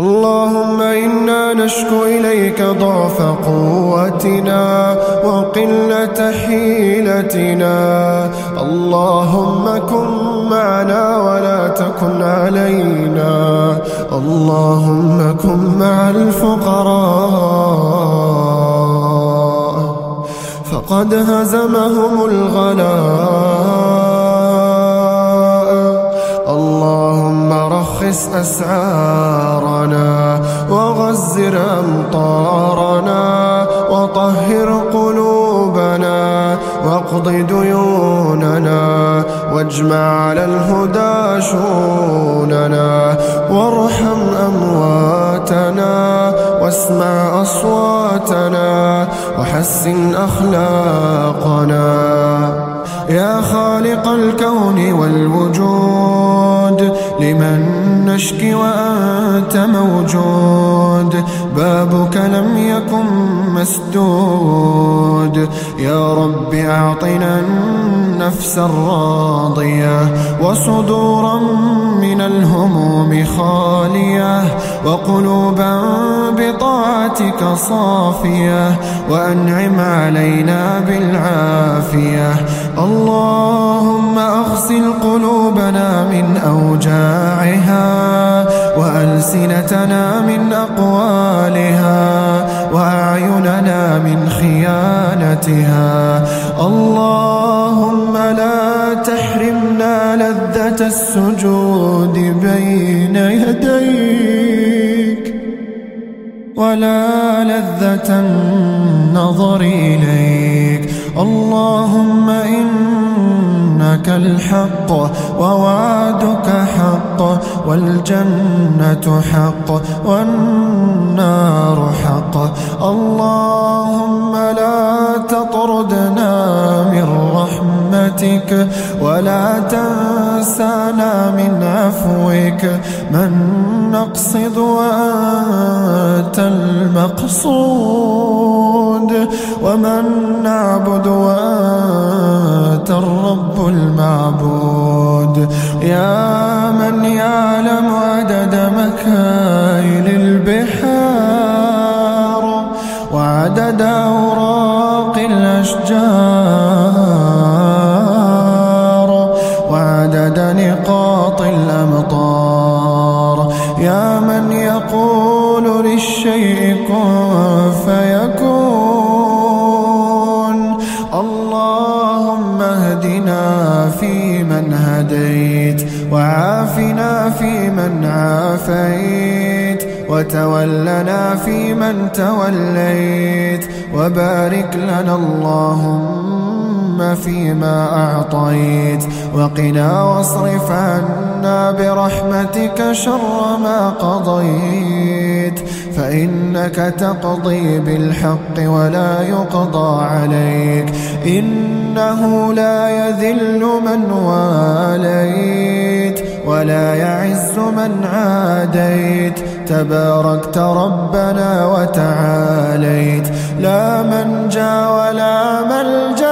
اللهم إنا نشكو إليك ضعف قوتنا وقلة حيلتنا. اللهم كن معنا ولا تكن علينا. اللهم كن مع الفقراء. فقد هزمهم الغلاء. رخص أسعارنا وغزر أمطارنا وطهر قلوبنا واقض ديوننا واجمع على الهدى شوننا وارحم أمواتنا واسمع أصواتنا وحسن أخلاقنا يا خالق الكون والوجود لمن نشكي وأنت موجود. بابك لم يكن مسدود. يا رب أعطنا النفس الراضية وصدورا من الهموم خالية وقلوبا بطاعتك صافية وأنعم علينا بالعافية. اللهم أغسل قلوبنا من أوجاعها وألسنتنا من أقوالها وأعيننا من خيانتها. اللهم لا تحرمنا لذة السجود بين يديك ولا لذة النظر إليك. اللهم إنك الحق ووعدك حق والجنة حق والنار حق. اللهم لا تطردنا من رحمتك. ولا تنسانا من عفوك. من نقصد وأنت المقصود. ومن نعبد وأنت الرب المعبود. يا من يعلم عدد مكاين وعدد نقاط الأمطار. يا من يقول للشيء كن فيكون. اللهم اهدنا فيمن هديت وعافنا فيمن عافيت وتولنا فيمن توليت وبارك لنا اللهم فيما أعطيت. وقنا واصرف عنا برحمتك شر ما قضيت. فإنك تقضي بالحق ولا يقضى عليك. إنه لا يذل من واليت ولا يعز من عاديت. تباركت ربنا وتعاليت. لا من جاء ولا ملجأ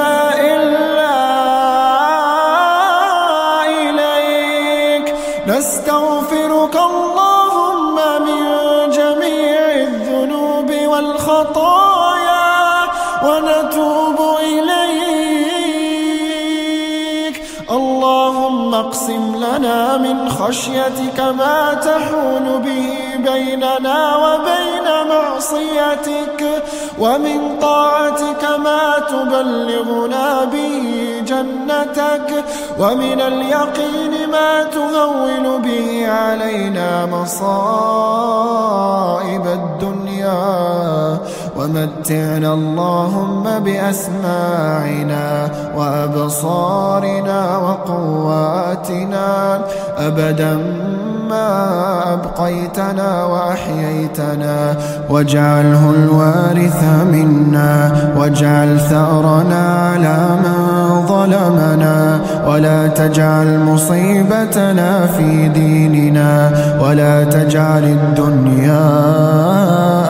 لنا من خشيتك ما تحول به بيننا وبين معصيتك ومن طاعتك ما تبلغنا به جنتك ومن اليقين ما تهون به علينا مصائب الدنيا. ومتعنا اللهم بأسماعنا وأبصارنا وقواتنا. أبدا ما أبقيتنا وأحييتنا. واجعله الوارث منا. واجعل ثأرنا على من ظلمنا. ولا تجعل مصيبتنا في ديننا. ولا تجعل الدنيا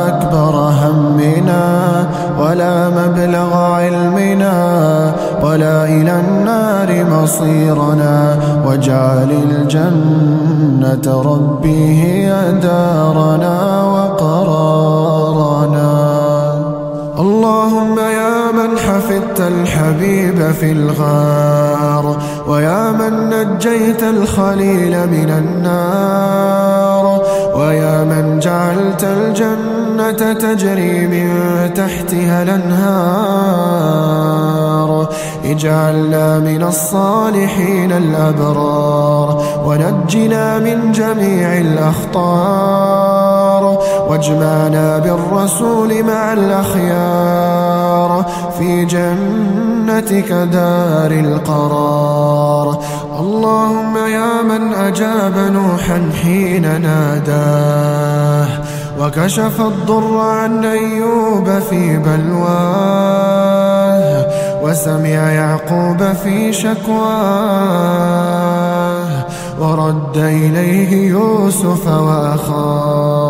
أكبر همنا ولا مبلغ علمنا ولا إلى النار مصيرنا واجعل الجنة ربي هي دارنا وقرارنا. اللهم يا من حفظت الحبيب في الغار ويا من نجيت الخليل من النار ويا من جعلت الجنة تجري من تحتها الأنهار. اجعلنا من الصالحين الأبرار. ونجنا من جميع الأخطار. واجمعنا بالرسول مع الأخيار. في جنتك دار القرار. اللهم يا من أجاب نوحا حين ناداه. وكشف الضر عن أيوب في بلواه وسمع يعقوب في شكواه ورد إليه يوسف وأخاه.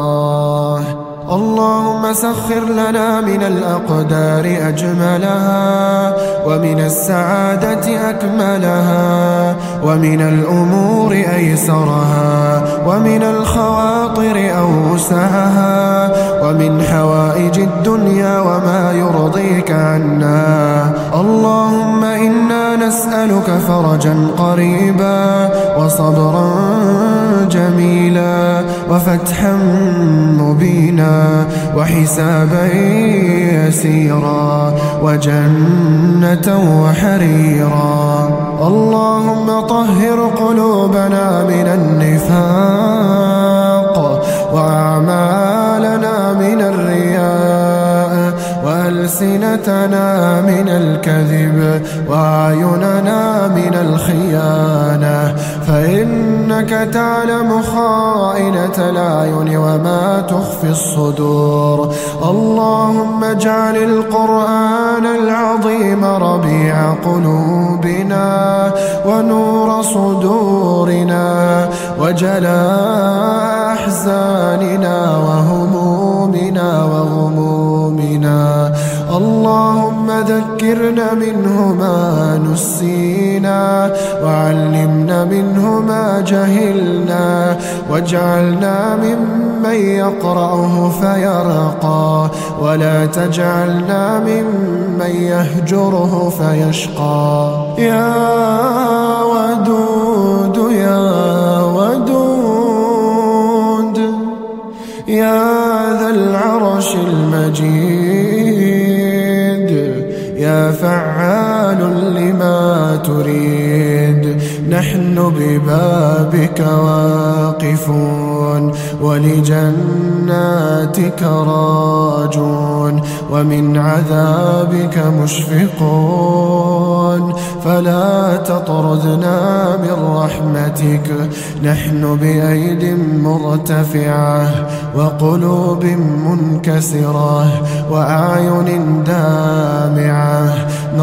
اللهم سخر لنا من الأقدار أجملها ومن السعادة أكملها. ومن الأمور أيسرها ومن الخواطر أوسعها ومن حوائج الدنيا وما يرضيك عنا. اللهم إنا نسألك فرجا قريبا وصبرا جميلا وفتحا مبينا وحسابا يسيرا وجنة وحريرا. اللهم طهر قلوبنا من النفاق وأعمالنا من الرياء وألسنتنا من الكذب وأعيننا من الخيانة. فإنك تعلم خائنة الأعين وما تخفي الصدور. اللهم اجعل القرآن العظيم ربيع قلوبنا ونور صدورنا وجلاء أحزاننا. اللهم ذكرنا منه ما نسينا وعلمنا منه ما جهلنا واجعلنا ممن يقرأه فيرقى ولا تجعلنا ممن يهجره فيشقى. يا ودود يا ودود يا ذا العرش المجيد. فعال لما تريد. نحن ببابك واقفون ولجناتك راجون ومن عذابك مشفقون. فلا تطردنا من رحمتك. نحن بأيد مرتفعة وقلوب منكسرة وأعين دامعة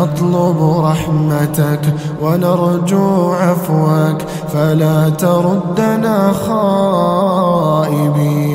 نطلب رحمتك ونرجو عفوك فلا تردنا خائبين.